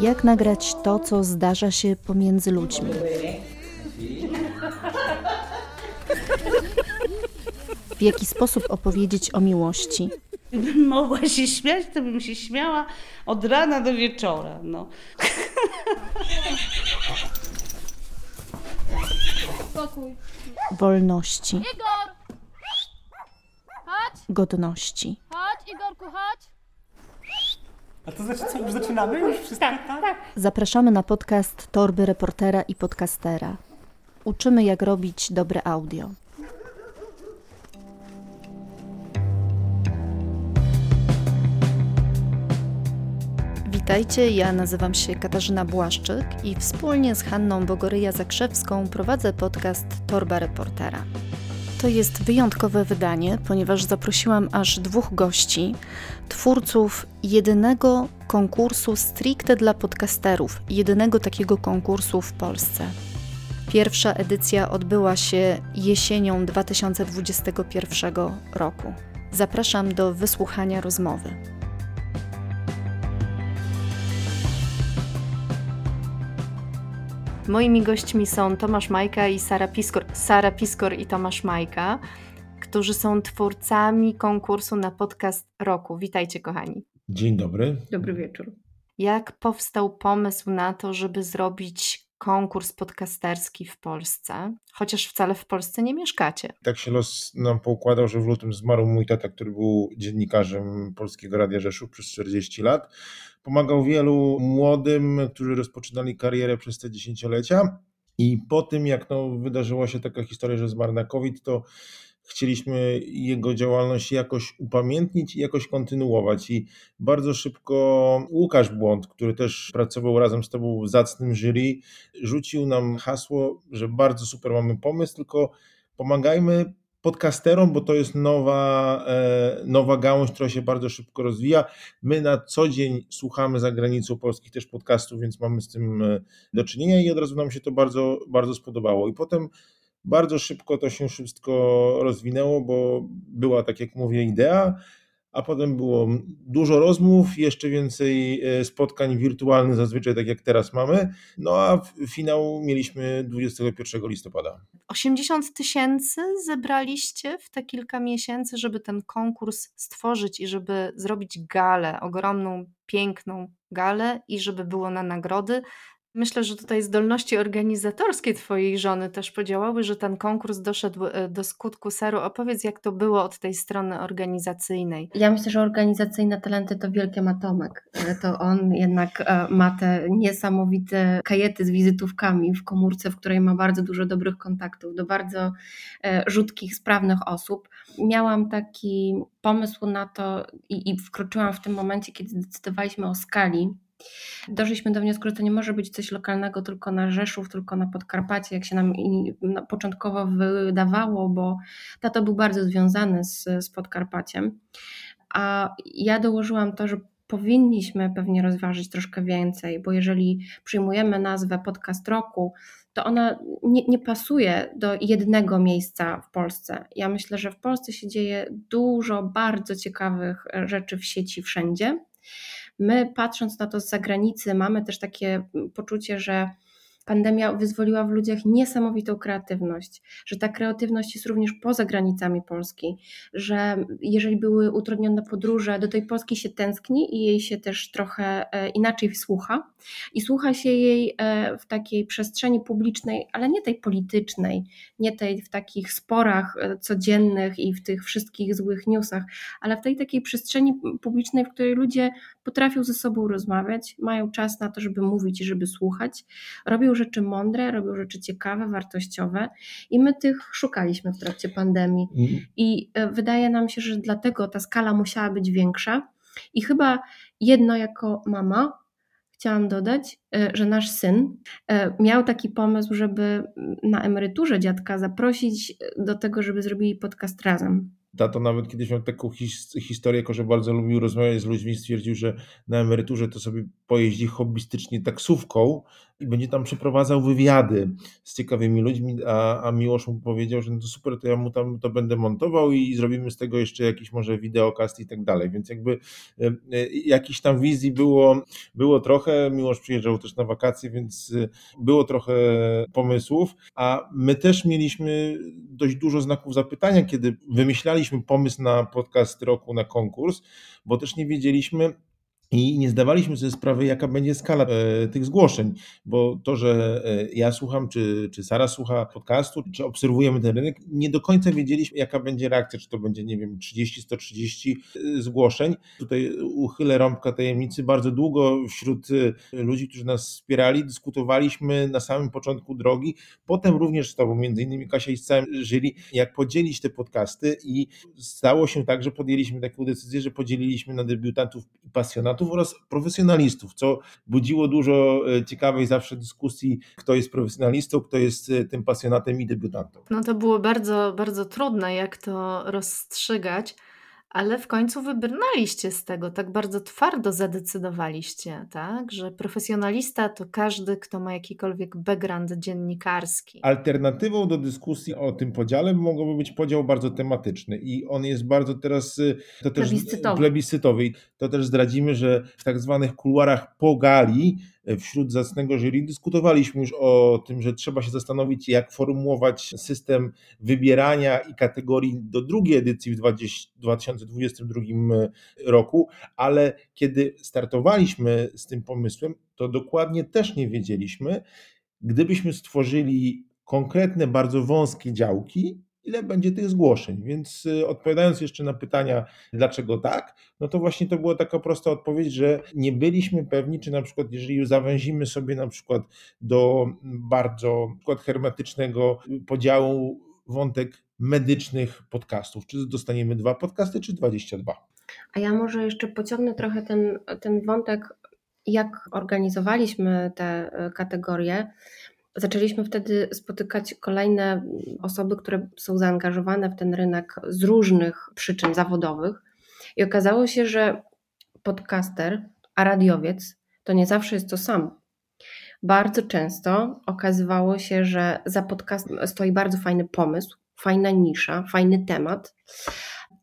Jak nagrać to, co zdarza się pomiędzy ludźmi? W jaki sposób opowiedzieć o miłości? Gdybym mogła się śmiać, to bym się śmiała od rana do wieczora. No. Wolności, Igor! Chodź, godności. chodź, Igorku, chodź. A to znaczy co, już zaczynamy? Już wszystko? Tak, Zapraszamy na podcast Torby Reportera i Podcastera. Uczymy, jak robić dobre audio. Witajcie, ja nazywam się Katarzyna Błaszczyk i wspólnie z Hanną Bogoryja-Zakrzewską prowadzę podcast Torba Reportera. To jest wyjątkowe wydanie, ponieważ zaprosiłam aż dwóch gości, twórców jedynego konkursu stricte dla podcasterów, jedynego takiego konkursu w Polsce. Pierwsza edycja odbyła się jesienią 2021 roku. Zapraszam do wysłuchania rozmowy. Moimi gośćmi są Tomasz Majka i Sara Piskor, Sara Piskor i Tomasz Majka, którzy są twórcami konkursu na podcast roku. Witajcie, kochani. Dzień dobry. Dobry wieczór. Jak powstał pomysł na to, żeby zrobić konkurs podcasterski w Polsce, chociaż wcale w Polsce nie mieszkacie? Tak się los nam poukładał, że w lutym zmarł mój tata, który był dziennikarzem Polskiego Radia Rzeszów przez 40 lat. Pomagał wielu młodym, którzy rozpoczynali karierę przez te dziesięciolecia. I po tym, jak no, wydarzyła się taka historia, że zmarł na COVID, to chcieliśmy jego działalność jakoś upamiętnić i jakoś kontynuować. I bardzo szybko Łukasz Błąd, który też pracował razem z tobą w zacnym jury, rzucił nam hasło, że bardzo super mamy pomysł, tylko pomagajmy podcasterom, bo to jest nowa, e, nowa gałąź, która się bardzo szybko rozwija. My na co dzień słuchamy za granicą polskich też podcastów, więc mamy z tym e, do czynienia i od razu nam się to bardzo, bardzo spodobało. I potem bardzo szybko to się wszystko rozwinęło, bo była, tak jak mówię, idea, a potem było dużo rozmów, jeszcze więcej e, spotkań wirtualnych, zazwyczaj tak jak teraz mamy. No a finał mieliśmy 21 listopada. 80 tysięcy zebraliście w te kilka miesięcy, żeby ten konkurs stworzyć i żeby zrobić galę, ogromną, piękną galę i żeby było na nagrody. Myślę, że tutaj zdolności organizatorskie Twojej żony też podziałały, że ten konkurs doszedł e, do skutku. Saru, opowiedz, jak to było od tej strony organizacyjnej. Ja myślę, że organizacyjne talenty to wielkie ma Tomek. To on jednak e, ma te niesamowite kajety z wizytówkami w komórce, w której ma bardzo dużo dobrych kontaktów do bardzo e, rzutkich, sprawnych osób. Miałam taki pomysł na to i, i wkroczyłam w tym momencie, kiedy zdecydowaliśmy o skali Doszliśmy do wniosku, że to nie może być coś lokalnego tylko na Rzeszów, tylko na Podkarpacie, jak się nam początkowo wydawało, bo tato był bardzo związany z, z Podkarpaciem. A ja dołożyłam to, że powinniśmy pewnie rozważyć troszkę więcej, bo jeżeli przyjmujemy nazwę podcast roku, to ona nie, nie, pasuje do jednego miejsca w Polsce. Ja myślę, że w Polsce się dzieje dużo bardzo ciekawych rzeczy w sieci wszędzie. My, patrząc na to z zagranicy, mamy też takie poczucie, że pandemia wyzwoliła w ludziach niesamowitą kreatywność, że ta kreatywność jest również poza granicami Polski, że jeżeli były utrudnione podróże, do tej Polski się tęskni i jej się też trochę e, inaczej słucha i słucha się jej e, w takiej przestrzeni publicznej, ale nie tej politycznej, nie tej w takich sporach e, codziennych i w tych wszystkich złych newsach, ale w tej takiej przestrzeni publicznej, w której ludzie potrafią ze sobą rozmawiać, mają czas na to, żeby mówić i żeby słuchać, robią rzeczy mądre, robią rzeczy ciekawe, wartościowe i my tych szukaliśmy w trakcie pandemii. Mhm. I e, wydaje nam się, że dlatego ta skala musiała być większa. I chyba jedno jako mama chciałam dodać, e, że nasz syn e, miał taki pomysł, żeby na emeryturze dziadka zaprosić do tego, żeby zrobili podcast razem. Tato nawet kiedyś miał taką his historię, jako że bardzo lubił rozmawiać z ludźmi, stwierdził, że na emeryturze to sobie pojeździ hobbystycznie taksówką i będzie tam przeprowadzał wywiady z ciekawymi ludźmi, a, a Miłosz mu powiedział, że no to super, to ja mu tam to będę montował i zrobimy z tego jeszcze jakiś może wideokast i tak dalej, więc jakby e, jakiś tam wizji było, było trochę, Miłosz przyjeżdżał też na wakacje, więc e, było trochę pomysłów, a my też mieliśmy dość dużo znaków zapytania, kiedy wymyślaliśmy pomysł na podcast roku, na konkurs, bo też nie wiedzieliśmy, i nie zdawaliśmy sobie sprawy, jaka będzie skala e, tych zgłoszeń, bo to, że e, ja słucham, czy, czy Sara słucha podcastu, czy obserwujemy ten rynek, nie do końca wiedzieliśmy, jaka będzie reakcja, czy to będzie, nie wiem, 30, 130 e, zgłoszeń. Tutaj uchylę rąbka tajemnicy. Bardzo długo wśród ludzi, którzy nas wspierali, dyskutowaliśmy na samym początku drogi, potem również z Tobą, między innymi Kasia i z całym jury, jak podzielić te podcasty i stało się tak, że podjęliśmy taką decyzję, że podzieliliśmy na debiutantów i pasjonatów, oraz profesjonalistów, co budziło dużo e, ciekawej zawsze dyskusji, kto jest profesjonalistą, kto jest e, tym pasjonatem i debiutantem. No to było bardzo, bardzo trudne, jak to rozstrzygać ale w końcu wybrnęliście z tego, tak bardzo twardo zadecydowaliście, tak? Że profesjonalista to każdy, kto ma jakikolwiek background dziennikarski. Alternatywą do dyskusji o tym podziale mogłoby być podział bardzo tematyczny i on jest bardzo teraz y, to też plebiscytowy. plebiscytowy. To też zdradzimy, że w tak zwanych kuluarach pogali wśród zacnego jury. Dyskutowaliśmy już o tym, że trzeba się zastanowić, jak formułować system wybierania i kategorii do drugiej edycji w 2022 roku, ale kiedy startowaliśmy z tym pomysłem, to dokładnie też nie wiedzieliśmy, gdybyśmy stworzyli konkretne, bardzo wąskie działki, ile będzie tych zgłoszeń. Więc y, odpowiadając jeszcze na pytania, dlaczego tak, no to właśnie to była taka prosta odpowiedź, że nie byliśmy pewni, czy na przykład, jeżeli zawęzimy sobie na przykład do bardzo przykład hermetycznego podziału wątek medycznych podcastów, czy dostaniemy dwa podcasty, czy 22. A ja może jeszcze pociągnę trochę ten, ten wątek, jak organizowaliśmy te y, kategorie Zaczęliśmy wtedy spotykać kolejne osoby, które są zaangażowane w ten rynek z różnych przyczyn zawodowych, i okazało się, że podcaster, a radiowiec to nie zawsze jest to samo. Bardzo często okazywało się, że za podcastem stoi bardzo fajny pomysł, fajna nisza, fajny temat,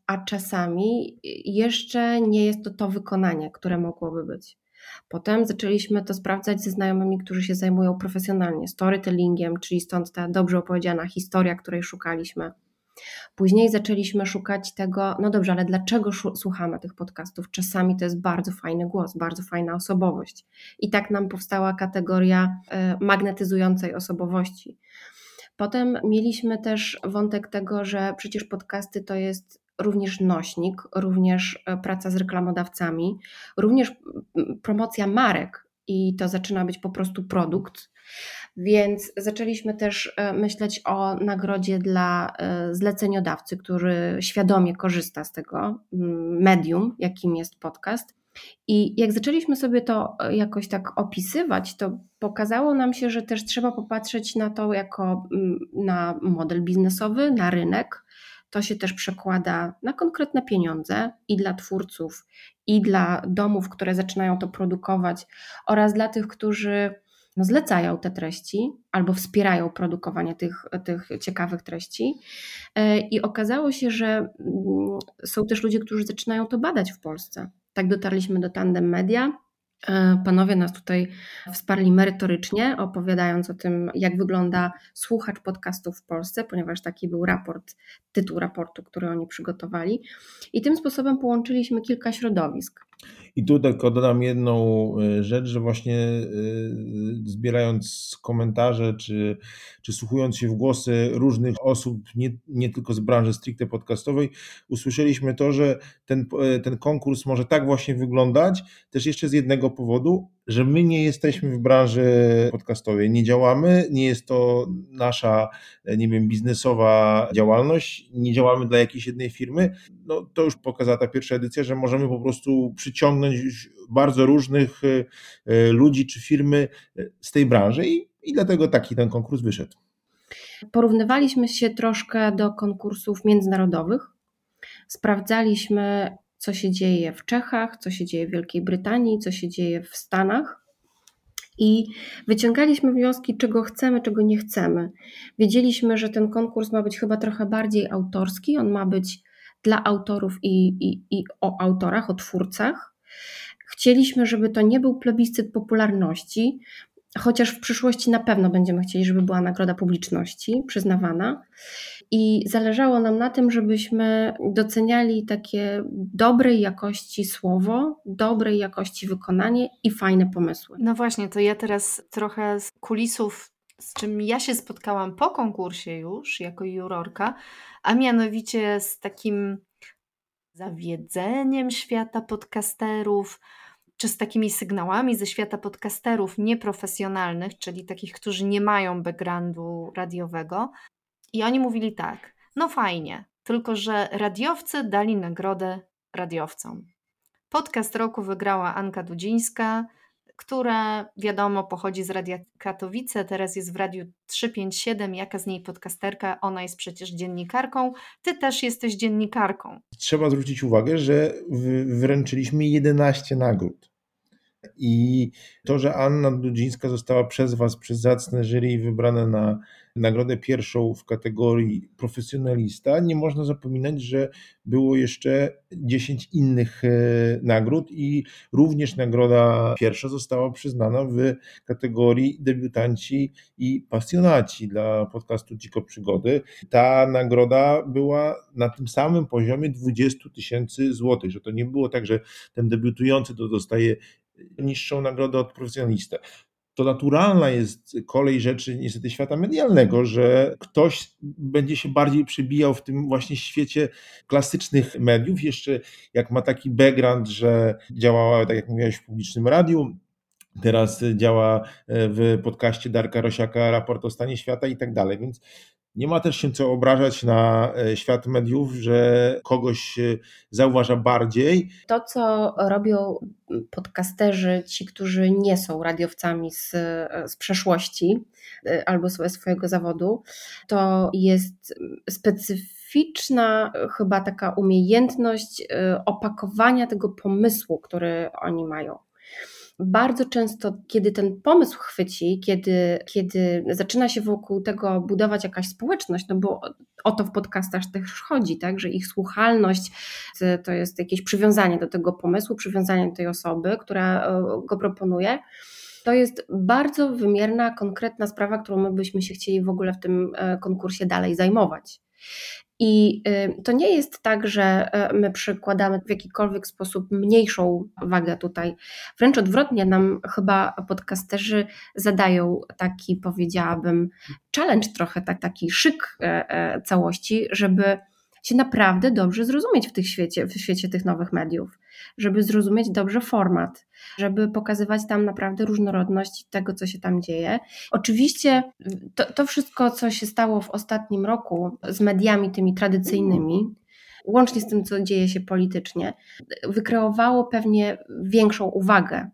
a czasami jeszcze nie jest to to wykonanie, które mogłoby być. Potem zaczęliśmy to sprawdzać ze znajomymi, którzy się zajmują profesjonalnie storytellingiem, czyli stąd ta dobrze opowiedziana historia, której szukaliśmy. Później zaczęliśmy szukać tego, no dobrze, ale dlaczego słuchamy tych podcastów? Czasami to jest bardzo fajny głos, bardzo fajna osobowość. I tak nam powstała kategoria e, magnetyzującej osobowości. Potem mieliśmy też wątek tego, że przecież podcasty to jest również nośnik, również e, praca z reklamodawcami, również promocja marek i to zaczyna być po prostu produkt. Więc zaczęliśmy też e, myśleć o nagrodzie dla e, zleceniodawcy, który świadomie korzysta z tego medium, jakim jest podcast. I jak zaczęliśmy sobie to jakoś tak opisywać, to pokazało nam się, że też trzeba popatrzeć na to jako na model biznesowy, na rynek, to się też przekłada na konkretne pieniądze i dla twórców, i dla domów, które zaczynają to produkować, oraz dla tych, którzy no, zlecają te treści albo wspierają produkowanie tych, tych ciekawych treści. E, I okazało się, że mm, są też ludzie, którzy zaczynają to badać w Polsce. Tak dotarliśmy do Tandem Media, panowie nas tutaj wsparli merytorycznie, opowiadając o tym, jak wygląda słuchacz podcastów w Polsce, ponieważ taki był raport, tytuł raportu, który oni przygotowali. I tym sposobem połączyliśmy kilka środowisk. I tu tylko dodam jedną e, rzecz, że właśnie e, zbierając komentarze, czy, czy słuchując się w głosy różnych osób, nie, nie tylko z branży stricte podcastowej, usłyszeliśmy to, że ten, e, ten konkurs może tak właśnie wyglądać, też jeszcze z jednego powodu, że my nie jesteśmy w branży podcastowej, nie działamy, nie jest to nasza, nie wiem, biznesowa działalność, nie działamy dla jakiejś jednej firmy, no to już pokazała ta pierwsza edycja, że możemy po prostu przyciągnąć bardzo różnych e, ludzi czy firmy e, z tej branży i, i dlatego taki ten konkurs wyszedł. Porównywaliśmy się troszkę do konkursów międzynarodowych. Sprawdzaliśmy, co się dzieje w Czechach, co się dzieje w Wielkiej Brytanii, co się dzieje w Stanach. I wyciągaliśmy wnioski, czego chcemy, czego nie chcemy. Wiedzieliśmy, że ten konkurs ma być chyba trochę bardziej autorski, on ma być dla autorów i, i, i o autorach, o twórcach. Chcieliśmy, żeby to nie był plebiscyt popularności, chociaż w przyszłości na pewno będziemy chcieli, żeby była nagroda publiczności przyznawana. I zależało nam na tym, żebyśmy doceniali takie dobrej jakości słowo, dobrej jakości wykonanie i fajne pomysły. No właśnie, to ja teraz trochę z kulisów, z czym ja się spotkałam po konkursie już jako jurorka, a mianowicie z takim zawiedzeniem świata podcasterów, czy z takimi sygnałami ze świata podcasterów nieprofesjonalnych, czyli takich, którzy nie mają backgroundu radiowego. I oni mówili tak: no fajnie, tylko że radiowcy dali nagrodę radiowcom. Podcast roku wygrała Anka Dudzińska, która wiadomo pochodzi z Radia Katowice, teraz jest w Radiu 357. Jaka z niej podcasterka? Ona jest przecież dziennikarką. Ty też jesteś dziennikarką. Trzeba zwrócić uwagę, że wręczyliśmy 11 nagród. I to, że Anna Dudzińska została przez Was, przez zacne jury wybrana na nagrodę pierwszą w kategorii profesjonalista, nie można zapominać, że było jeszcze 10 innych e, nagród i również nagroda pierwsza została przyznana w kategorii debiutanci i pasjonaci dla podcastu Dziko Przygody. Ta nagroda była na tym samym poziomie 20 tysięcy złotych, że to nie było tak, że ten debiutujący to dostaje niższą nagrodę od profesjonalista. To naturalna jest kolej rzeczy niestety świata medialnego, że ktoś będzie się bardziej przebijał w tym właśnie świecie klasycznych mediów. Jeszcze jak ma taki background, że działała, tak jak mówiłeś, w publicznym radiu, teraz działa w podcaście Darka Rosiaka Raport o stanie świata i tak dalej. Więc nie ma też się co obrażać na e, świat mediów, że kogoś zauważa bardziej. To, co robią podcasterzy, ci, którzy nie są radiowcami z, z przeszłości e, albo swojego zawodu, to jest specyficzna chyba taka umiejętność e, opakowania tego pomysłu, który oni mają bardzo często, kiedy ten pomysł chwyci, kiedy, kiedy zaczyna się wokół tego budować jakaś społeczność, no bo o to w podcastach też chodzi, tak, że ich słuchalność to jest jakieś przywiązanie do tego pomysłu, przywiązanie do tej osoby, która e, go proponuje. To jest bardzo wymierna, konkretna sprawa, którą my byśmy się chcieli w ogóle w tym e, konkursie dalej zajmować. I y, to nie jest tak, że e, my przykładamy w jakikolwiek sposób mniejszą wagę tutaj. Wręcz odwrotnie, nam chyba podcasterzy zadają taki, powiedziałabym, challenge trochę, tak, taki szyk e, e, całości, żeby się naprawdę dobrze zrozumieć w, tych świecie, w świecie tych nowych mediów, żeby zrozumieć dobrze format, żeby pokazywać tam naprawdę różnorodność tego, co się tam dzieje. Oczywiście to, to wszystko, co się stało w ostatnim roku z mediami tymi tradycyjnymi, łącznie z tym, co dzieje się politycznie, wykreowało pewnie większą uwagę.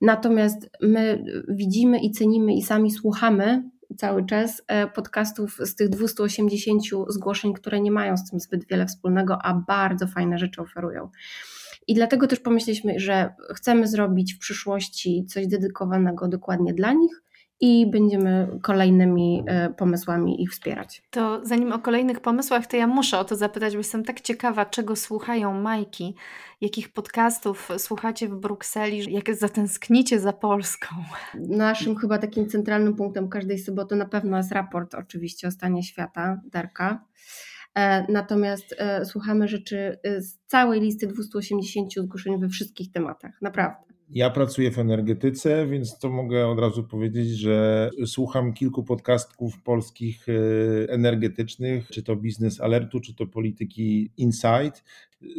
Natomiast my widzimy i cenimy i sami słuchamy cały czas e, podcastów z tych 280 zgłoszeń, które nie mają z tym zbyt wiele wspólnego, a bardzo fajne rzeczy oferują. I dlatego też pomyśleliśmy, że chcemy zrobić w przyszłości coś dedykowanego dokładnie dla nich i będziemy kolejnymi e, pomysłami ich wspierać. To zanim o kolejnych pomysłach, to ja muszę o to zapytać, bo jestem tak ciekawa, czego słuchają Majki, jakich podcastów słuchacie w Brukseli, jak zatęsknicie za Polską. Naszym chyba takim centralnym punktem każdej soboty na pewno jest raport oczywiście o stanie świata Darka. E, natomiast e, słuchamy rzeczy z całej listy 280 zgłoszeń we wszystkich tematach, naprawdę. Ja pracuję w energetyce, więc to mogę od razu powiedzieć, że słucham kilku podcastów polskich e, energetycznych, czy to Biznes Alertu, czy to Polityki Insight.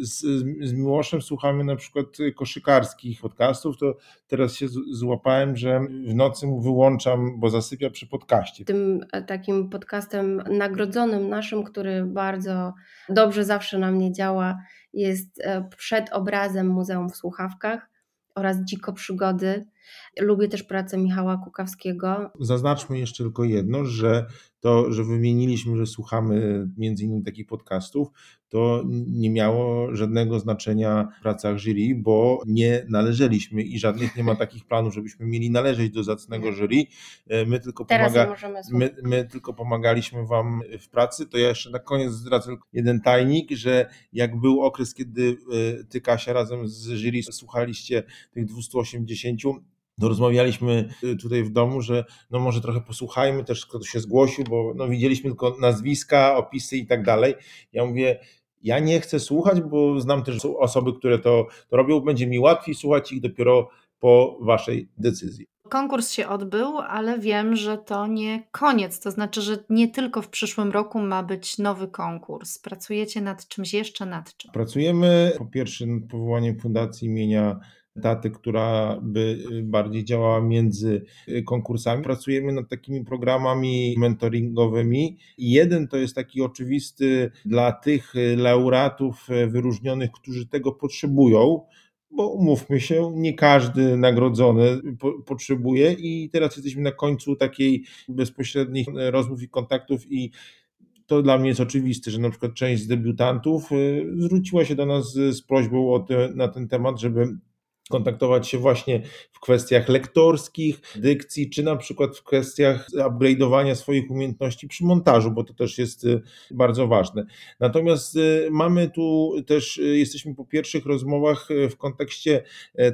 Z, z Miłoszem słuchamy na przykład koszykarskich podcastów, to teraz się złapałem, że w nocy mu wyłączam, bo zasypia przy podcaście. Tym e, takim podcastem nagrodzonym naszym, który bardzo dobrze zawsze na mnie działa, jest e, przed obrazem Muzeum w Słuchawkach oraz Dziko Przygody. Lubię też pracę Michała Kukawskiego. Zaznaczmy jeszcze tylko jedno, że to, że wymieniliśmy, że słuchamy między innymi takich podcastów, to nie miało żadnego znaczenia w pracach jury, bo nie należeliśmy i żadnych nie ma takich planów, żebyśmy mieli należeć do zacnego jury. E, My tylko, Teraz pomaga, my, my tylko pomagaliśmy Wam w pracy. To ja jeszcze na koniec zdradzę jeden tajnik, że jak był okres, kiedy e, Ty, Kasia, razem z jury słuchaliście tych 280, to rozmawialiśmy y, tutaj w domu, że no może trochę posłuchajmy też, kto się zgłosił, bo no widzieliśmy tylko nazwiska, opisy i tak dalej. Ja mówię, ja nie chcę słuchać, bo znam też osoby, które to, to robią, będzie mi łatwiej słuchać ich dopiero po waszej decyzji. Konkurs się odbył, ale wiem, że to nie koniec. To znaczy, że nie tylko w przyszłym roku ma być nowy konkurs. Pracujecie nad czymś jeszcze nad czym? Pracujemy po pierwsze nad powołaniem fundacji imienia taty, która by bardziej działała między konkursami. Pracujemy nad takimi programami mentoringowymi. Jeden to jest taki oczywisty dla tych laureatów wyróżnionych, którzy tego potrzebują. Bo umówmy się, nie każdy nagrodzony po, potrzebuje, i teraz jesteśmy na końcu takiej bezpośrednich rozmów i kontaktów, i to dla mnie jest oczywiste, że na przykład część z debiutantów zwróciła się do nas z prośbą te, na ten temat, żeby kontaktować się właśnie w kwestiach lektorskich, dykcji, czy na przykład w kwestiach upgrade'owania swoich umiejętności przy montażu, bo to też jest y, bardzo ważne. Natomiast y, mamy tu też, y, jesteśmy po pierwszych rozmowach w kontekście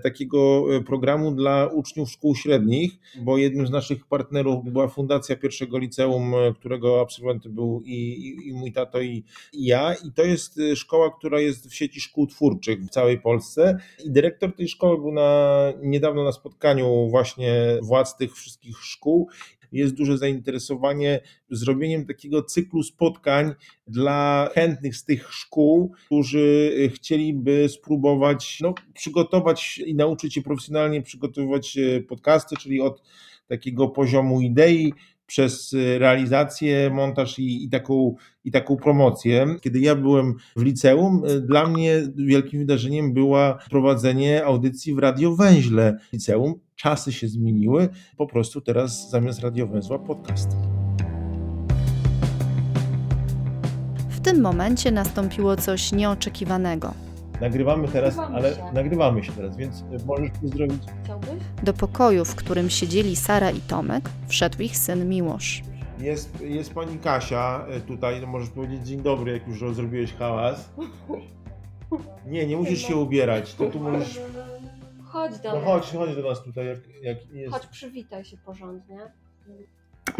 takiego programu dla uczniów szkół średnich, bo jednym z naszych partnerów była Fundacja Pierwszego Liceum, którego absolwentem był i, i, i mój tato, i, i ja. I to jest szkoła, która jest w sieci szkół twórczych w całej Polsce. I dyrektor tej szkoły był na, niedawno na spotkaniu właśnie władz tych wszystkich szkół. Jest duże zainteresowanie zrobieniem takiego cyklu spotkań dla chętnych z tych szkół, którzy chcieliby spróbować no, przygotować i nauczyć się profesjonalnie przygotowywać podcasty, czyli od takiego poziomu idei przez realizację, montaż i, i, taką, i taką promocję. Kiedy ja byłem w liceum, dla mnie wielkim wydarzeniem było prowadzenie audycji w radiowęźle liceum. Czasy się zmieniły, po prostu teraz zamiast radiowęzła podcast. W tym momencie nastąpiło coś nieoczekiwanego. Nagrywamy teraz, Nagrywamy ale się. nagrywamy się teraz, więc możesz pozdrowić. Chciałbyś? Do pokoju, w którym siedzieli Sara i Tomek, wszedł ich syn Miłosz. Jest, jest pani Kasia e, tutaj, no możesz powiedzieć dzień dobry, jak już zrobiłeś hałas. Nie, nie musisz się ubierać, to tu możesz... Chodź do No nas. chodź, chodź do nas tutaj, jak, jak jest. Chodź, przywitaj się porządnie.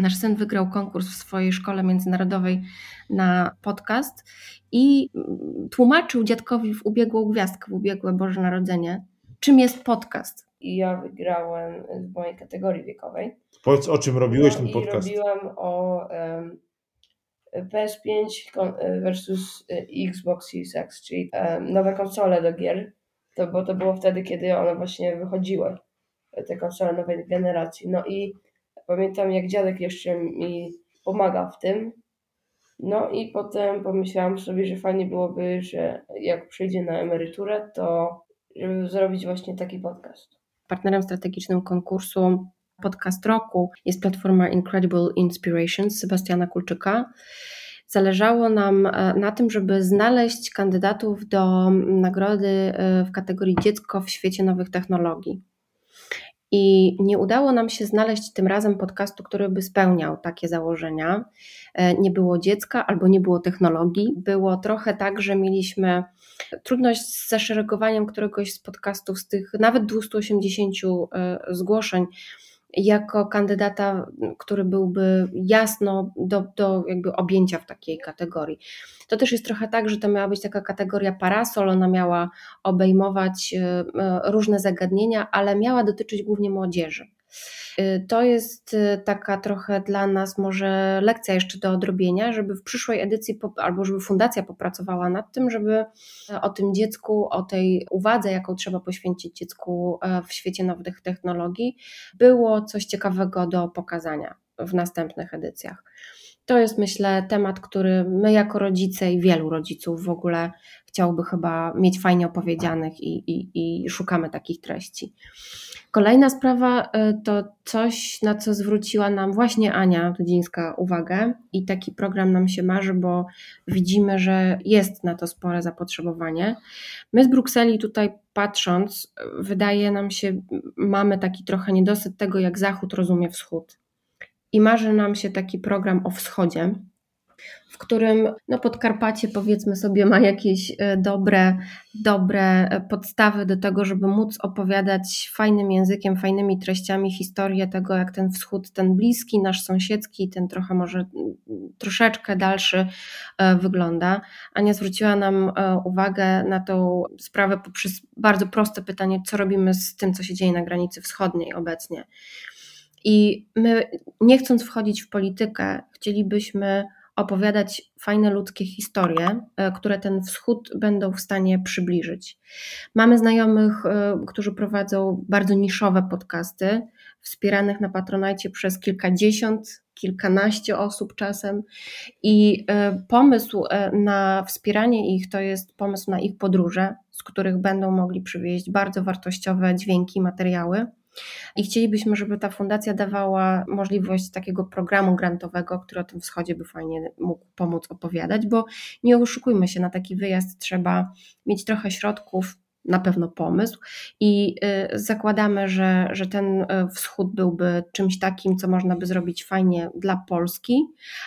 Nasz syn wygrał konkurs w swojej szkole międzynarodowej na podcast i mm, tłumaczył dziadkowi w ubiegłą gwiazdkę, w ubiegłe Boże Narodzenie, czym jest podcast. I ja wygrałem w mojej kategorii wiekowej. Powiedz, o czym robiłeś No ten podcast. robiłam o em, PS5 kon- versus e, Xbox Series X, czyli em, nowe konsole do gier, to, bo to było wtedy, kiedy one właśnie wychodziły, te konsole nowej generacji. No i pamiętam, jak dziadek jeszcze mi pomagał w tym. No i potem pomyślałam sobie, że fajnie byłoby, że jak przyjdzie na emeryturę, to żeby zrobić właśnie taki podcast. Partnerem strategicznym konkursu Podcast Roku jest platforma Incredible Inspirations Sebastiana Kulczyka. Zależało nam e, na tym, żeby znaleźć kandydatów do nagrody e, w kategorii Dziecko w świecie nowych technologii. I nie udało nam się znaleźć tym razem podcastu, który by spełniał takie założenia. E, Nie było dziecka albo nie było technologii. Było trochę tak, że mieliśmy trudność z zaszeregowaniem któregoś z podcastów z tych nawet 280 e, zgłoszeń jako kandydata, który byłby jasno do, do jakby objęcia w takiej kategorii. To też jest trochę tak, że to miała być taka kategoria parasol, ona miała obejmować e, e, różne zagadnienia, ale miała dotyczyć głównie młodzieży. E, To jest e, taka trochę dla nas może lekcja jeszcze do odrobienia, żeby w przyszłej edycji, albo żeby fundacja popracowała nad tym, żeby o tym dziecku, o tej uwadze, jaką trzeba poświęcić dziecku w świecie nowych technologii, było coś ciekawego do pokazania w następnych edycjach. To jest, myślę, temat, który my jako rodzice i wielu rodziców w ogóle chciałby chyba mieć fajnie opowiedzianych i, i, i szukamy takich treści. Kolejna sprawa y, to coś, na co zwróciła nam właśnie Ania Dudzińska uwagę i taki program nam się marzy, bo widzimy, że jest na to spore zapotrzebowanie. My z Brukseli tutaj patrząc, wydaje nam się, mamy taki trochę niedosyt tego, jak Zachód rozumie Wschód. I marzy nam się taki program o wschodzie, w którym no Podkarpacie powiedzmy sobie ma jakieś e, dobre, dobre e, podstawy do tego, żeby móc opowiadać fajnym językiem, fajnymi treściami historię tego, jak ten wschód, ten bliski, nasz sąsiedzki, ten trochę może troszeczkę dalszy e, wygląda. Ania zwróciła nam uwagę na tą sprawę poprzez bardzo proste pytanie, co robimy z tym, co się dzieje na granicy wschodniej obecnie. I my, nie chcąc wchodzić w politykę, chcielibyśmy opowiadać fajne ludzkie historie, e, które ten wschód będą w stanie przybliżyć. Mamy znajomych, e, którzy prowadzą bardzo niszowe podcasty, wspieranych na Patronajcie przez kilkadziesiąt, kilkanaście osób czasem. I e, pomysł na wspieranie ich to jest pomysł na ich podróże, z których będą mogli przywieźć bardzo wartościowe dźwięki, materiały. I chcielibyśmy, żeby ta fundacja dawała możliwość takiego programu grantowego, który o tym wschodzie by fajnie mógł pomóc opowiadać, bo nie oszukujmy się, na taki wyjazd trzeba mieć trochę środków, na pewno pomysł. I y, zakładamy, że, że ten y, wschód byłby czymś takim, co można by zrobić fajnie dla Polski,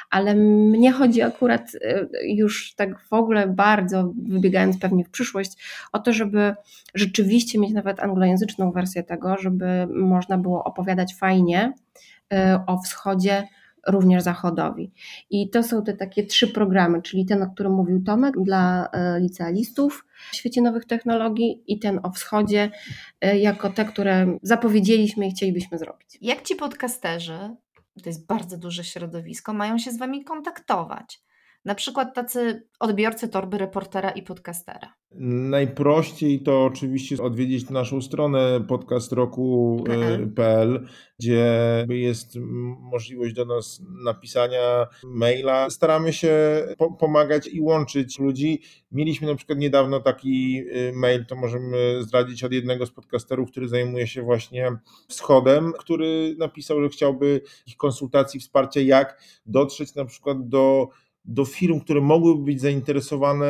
ale mnie chodzi akurat y, już tak w ogóle bardzo, wybiegając pewnie w przyszłość, o to, żeby rzeczywiście mieć nawet anglojęzyczną wersję tego, żeby można było opowiadać fajnie o wschodzie również zachodowi. I to są te takie trzy programy, czyli ten, o którym mówił Tomek dla e, licealistów w świecie nowych technologii i ten o wschodzie, e, jako te, które zapowiedzieliśmy i chcielibyśmy zrobić. Jak ci podcasterzy, to jest bardzo duże środowisko, mają się z wami kontaktować? Na przykład tacy odbiorcy torby reportera i podcastera. Najprościej to oczywiście odwiedzić naszą stronę podcastroku.pl, gdzie jest możliwość do nas napisania maila. Staramy się po pomagać i łączyć ludzi. Mieliśmy na przykład niedawno taki y, mail, to możemy zdradzić od jednego z podcasterów, który zajmuje się właśnie wschodem, który napisał, że chciałby ich konsultacji, wsparcia, jak dotrzeć na przykład do do firm, które mogłyby być zainteresowane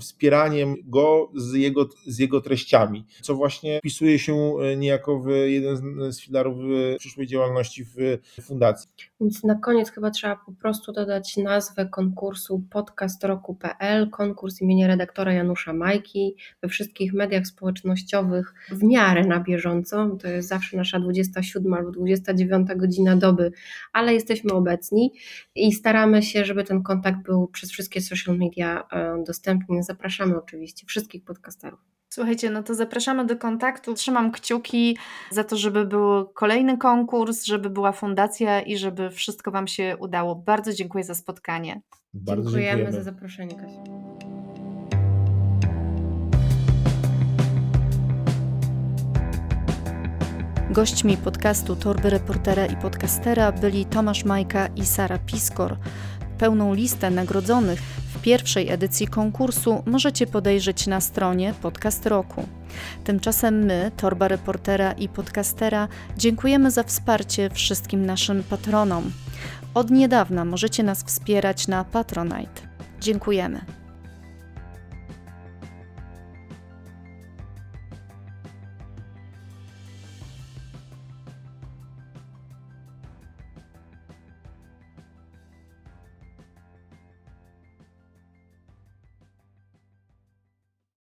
wspieraniem go z jego, z jego treściami, co właśnie wpisuje się e, niejako w jeden z filarów e, przyszłej działalności w fundacji. Więc na koniec chyba trzeba po prostu dodać nazwę konkursu podcastroku.pl, konkurs imienia redaktora Janusza Majki we wszystkich mediach społecznościowych w miarę na bieżąco. To jest zawsze nasza 27 albo 29 godzina doby, ale jesteśmy obecni i staramy się, żeby ten kontakt był przez wszystkie social media e, dostępny. Zapraszamy oczywiście wszystkich podcasterów. Słuchajcie, no to zapraszamy do kontaktu. Trzymam kciuki za to, żeby był kolejny konkurs, żeby była fundacja i żeby wszystko Wam się udało. Bardzo dziękuję za spotkanie. Bardzo dziękujemy, dziękujemy. za zaproszenie, Kasia. Gośćmi podcastu Torby Reportera i Podcastera byli Tomasz Majka i Sara Piskor. Pełną listę nagrodzonych w pierwszej edycji konkursu możecie podejrzeć na stronie Podcast Roku. Tymczasem my, Torba Reportera i Podcastera, dziękujemy za wsparcie wszystkim naszym patronom. Od niedawna możecie nas wspierać na Patronite. Dziękujemy.